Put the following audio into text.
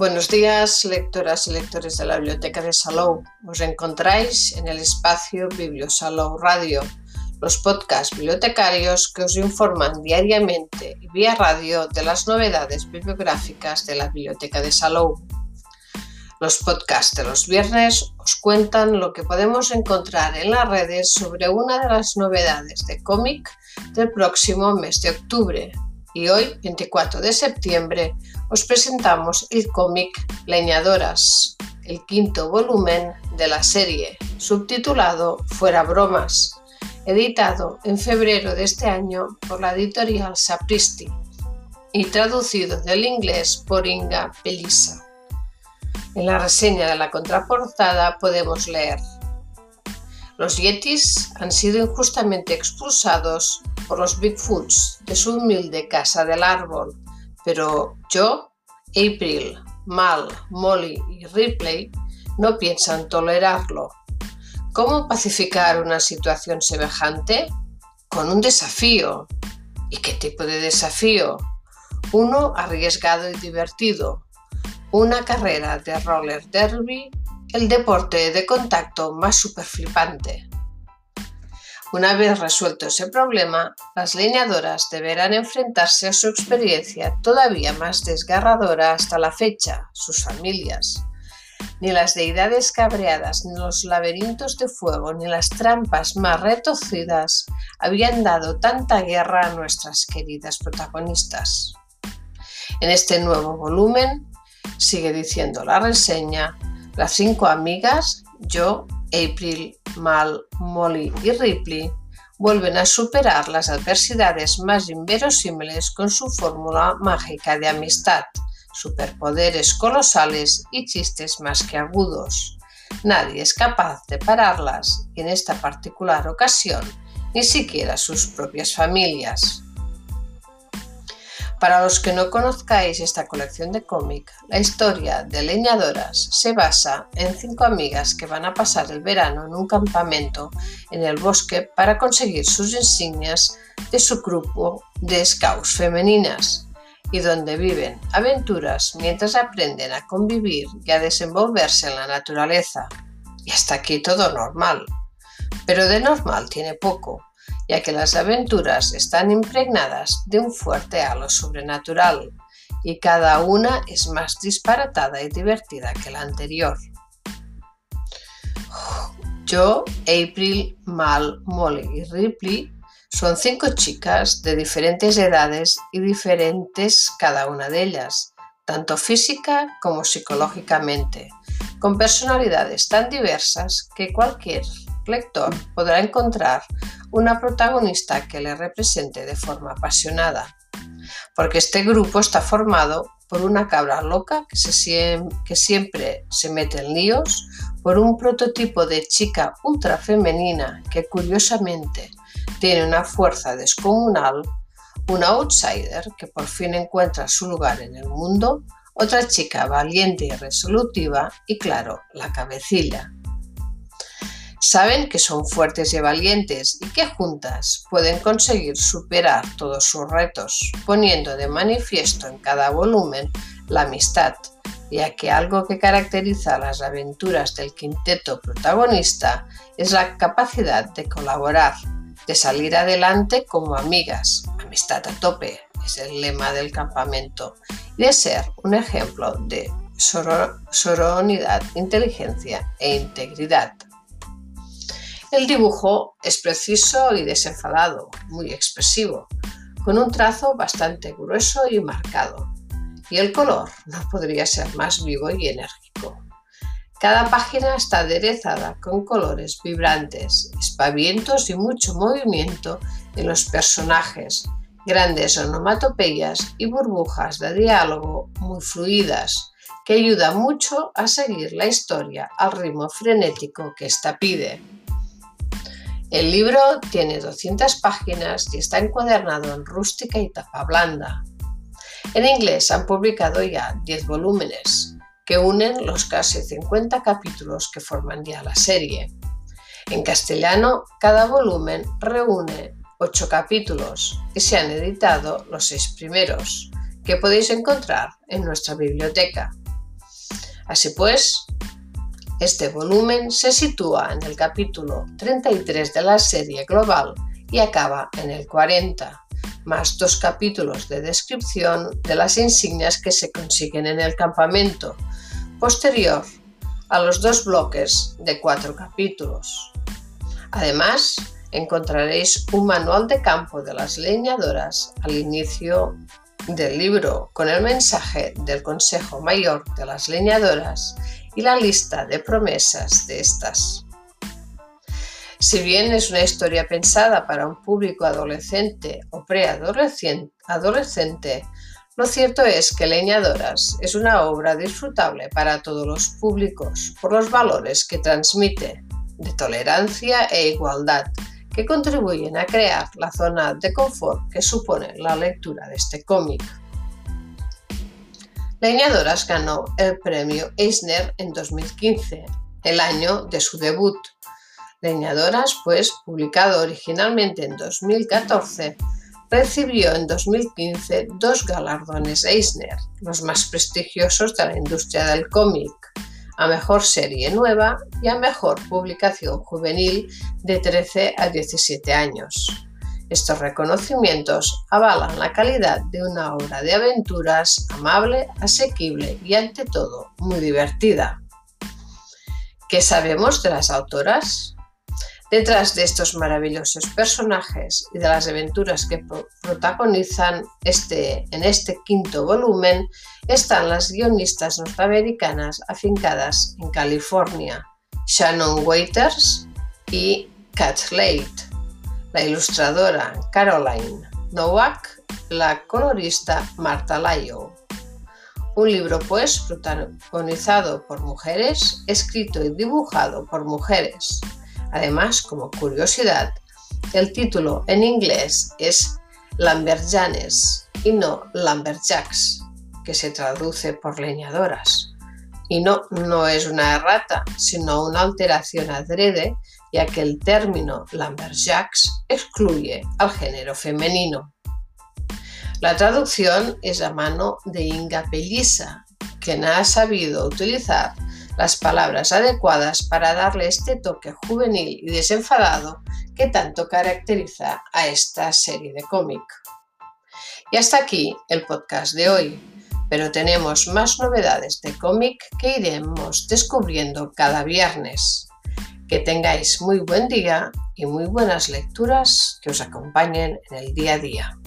Buenos días, lectoras y lectores de la Biblioteca de Salou. Os encontráis en el espacio Bibliosalou Radio, los podcasts bibliotecarios que os informan diariamente y vía radio de las novedades bibliográficas de la Biblioteca de Salou. Los podcasts de los viernes os cuentan lo que podemos encontrar en las redes sobre una de las novedades de cómic del próximo mes de octubre. Y hoy, 24 de septiembre, os presentamos el cómic Leñadoras, el quinto volumen de la serie, subtitulado Fuera Bromas, editado en febrero de este año por la editorial Sapristi y traducido del inglés por Inga Pelisa. En la reseña de la contraportada podemos leer Los Yetis han sido injustamente expulsados por los Bigfoots de su humilde casa del árbol, pero yo, April, Mal, Molly y Ripley no piensan tolerarlo. ¿Cómo pacificar una situación semejante? Con un desafío. ¿Y qué tipo de desafío? Uno arriesgado y divertido, una carrera de roller derby, el deporte de contacto más superflipante. Una vez resuelto ese problema, las leñadoras deberán enfrentarse a su experiencia todavía más desgarradora hasta la fecha, sus familias. Ni las deidades cabreadas, ni los laberintos de fuego, ni las trampas más retorcidas habían dado tanta guerra a nuestras queridas protagonistas. En este nuevo volumen, Sigue diciendo la reseña, las cinco amigas, yo, April, Mal, Molly y Ripley, vuelven a superar las adversidades más inverosímiles con su fórmula mágica de amistad, superpoderes colosales y chistes más que agudos. Nadie es capaz de pararlas en esta particular ocasión ni siquiera sus propias familias. Para los que no conozcáis esta colección de cómic, la historia de Leñadoras se basa en cinco amigas que van a pasar el verano en un campamento en el bosque para conseguir sus insignias de su grupo de scouts femeninas y donde viven aventuras mientras aprenden a convivir y a desenvolverse en la naturaleza. Y hasta aquí todo normal. Pero de normal tiene poco ya que las aventuras están impregnadas de un fuerte halo sobrenatural y cada una es más disparatada y divertida que la anterior. Yo, April, Mal, Molly y Ripley son cinco chicas de diferentes edades y diferentes cada una de ellas, tanto física como psicológicamente, con personalidades tan diversas que cualquier podrá encontrar una protagonista que le represente de forma apasionada, porque este grupo está formado por una cabra loca que, siempre se mete en líos, por un prototipo de chica ultra femenina que curiosamente tiene una fuerza descomunal, una outsider que por fin encuentra su lugar en el mundo, otra chica valiente y resolutiva y claro, la cabecilla, Saben que son fuertes y valientes y que juntas pueden conseguir superar todos sus retos, poniendo de manifiesto en cada volumen la amistad, ya que algo que caracteriza las aventuras del quinteto protagonista es la capacidad de colaborar, de salir adelante como amigas, amistad a tope, es el lema del campamento, y de ser un ejemplo de sororidad, inteligencia e integridad. El dibujo es preciso y desenfadado, muy expresivo, con un trazo bastante grueso y marcado. Y el color no podría ser más vivo y enérgico. Cada página está aderezada con colores vibrantes, espavientos y mucho movimiento en los personajes, grandes onomatopeyas y burbujas de diálogo muy fluidas, que ayuda mucho a seguir la historia al ritmo frenético que ésta pide. El libro tiene 200 páginas y está encuadernado en rústica y tapa blanda. En inglés han publicado ya 10 volúmenes, que unen los casi 50 capítulos que forman ya la serie. En castellano, cada volumen reúne 8 capítulos y se han editado los 6 primeros, que podéis encontrar en nuestra biblioteca. Así pues, este volumen se sitúa en el capítulo 33 de la serie global y acaba en el 40, más dos capítulos de descripción de las insignias que se consiguen en el campamento, posterior a los dos bloques de cuatro capítulos. Además, encontraréis un manual de campo de las leñadoras al inicio del libro con el mensaje del Consejo Mayor de las Leñadoras y la lista de promesas de estas. Si bien es una historia pensada para un público adolescente o preadolescente, lo cierto es que Leñadoras es una obra disfrutable para todos los públicos por los valores que transmite de tolerancia e igualdad que contribuyen a crear la zona de confort que supone la lectura de este cómic. Leñadoras ganó el premio Eisner en 2015, el año de su debut. Leñadoras, pues, publicado originalmente en 2014, recibió en 2015 dos galardones Eisner, los más prestigiosos de la industria del cómic, a mejor serie nueva y a mejor publicación juvenil de 13 a 17 años. Estos reconocimientos avalan la calidad de una obra de aventuras amable, asequible y ante todo muy divertida. ¿Qué sabemos de las autoras? Detrás de estos maravillosos personajes y de las aventuras que protagonizan este, en este quinto volumen están las guionistas norteamericanas afincadas en California, Shannon Waiters y Kat la ilustradora Caroline Nowak, la colorista Marta Layo. Un libro pues protagonizado por mujeres, escrito y dibujado por mujeres Además, como curiosidad, el título en inglés es Lamberjanes y no Lamberjacks, que se traduce por leñadoras. Y no, no es una errata, sino una alteración adrede, ya que el término Lamberjacks excluye al género femenino. La traducción es a mano de Inga Pellisa, quien ha sabido utilizar las palabras adecuadas para darle este toque juvenil y desenfadado que tanto caracteriza a esta serie de cómic. Y hasta aquí el podcast de hoy, pero tenemos más novedades de cómic que iremos descubriendo cada viernes. Que tengáis muy buen día y muy buenas lecturas que os acompañen en el día a día.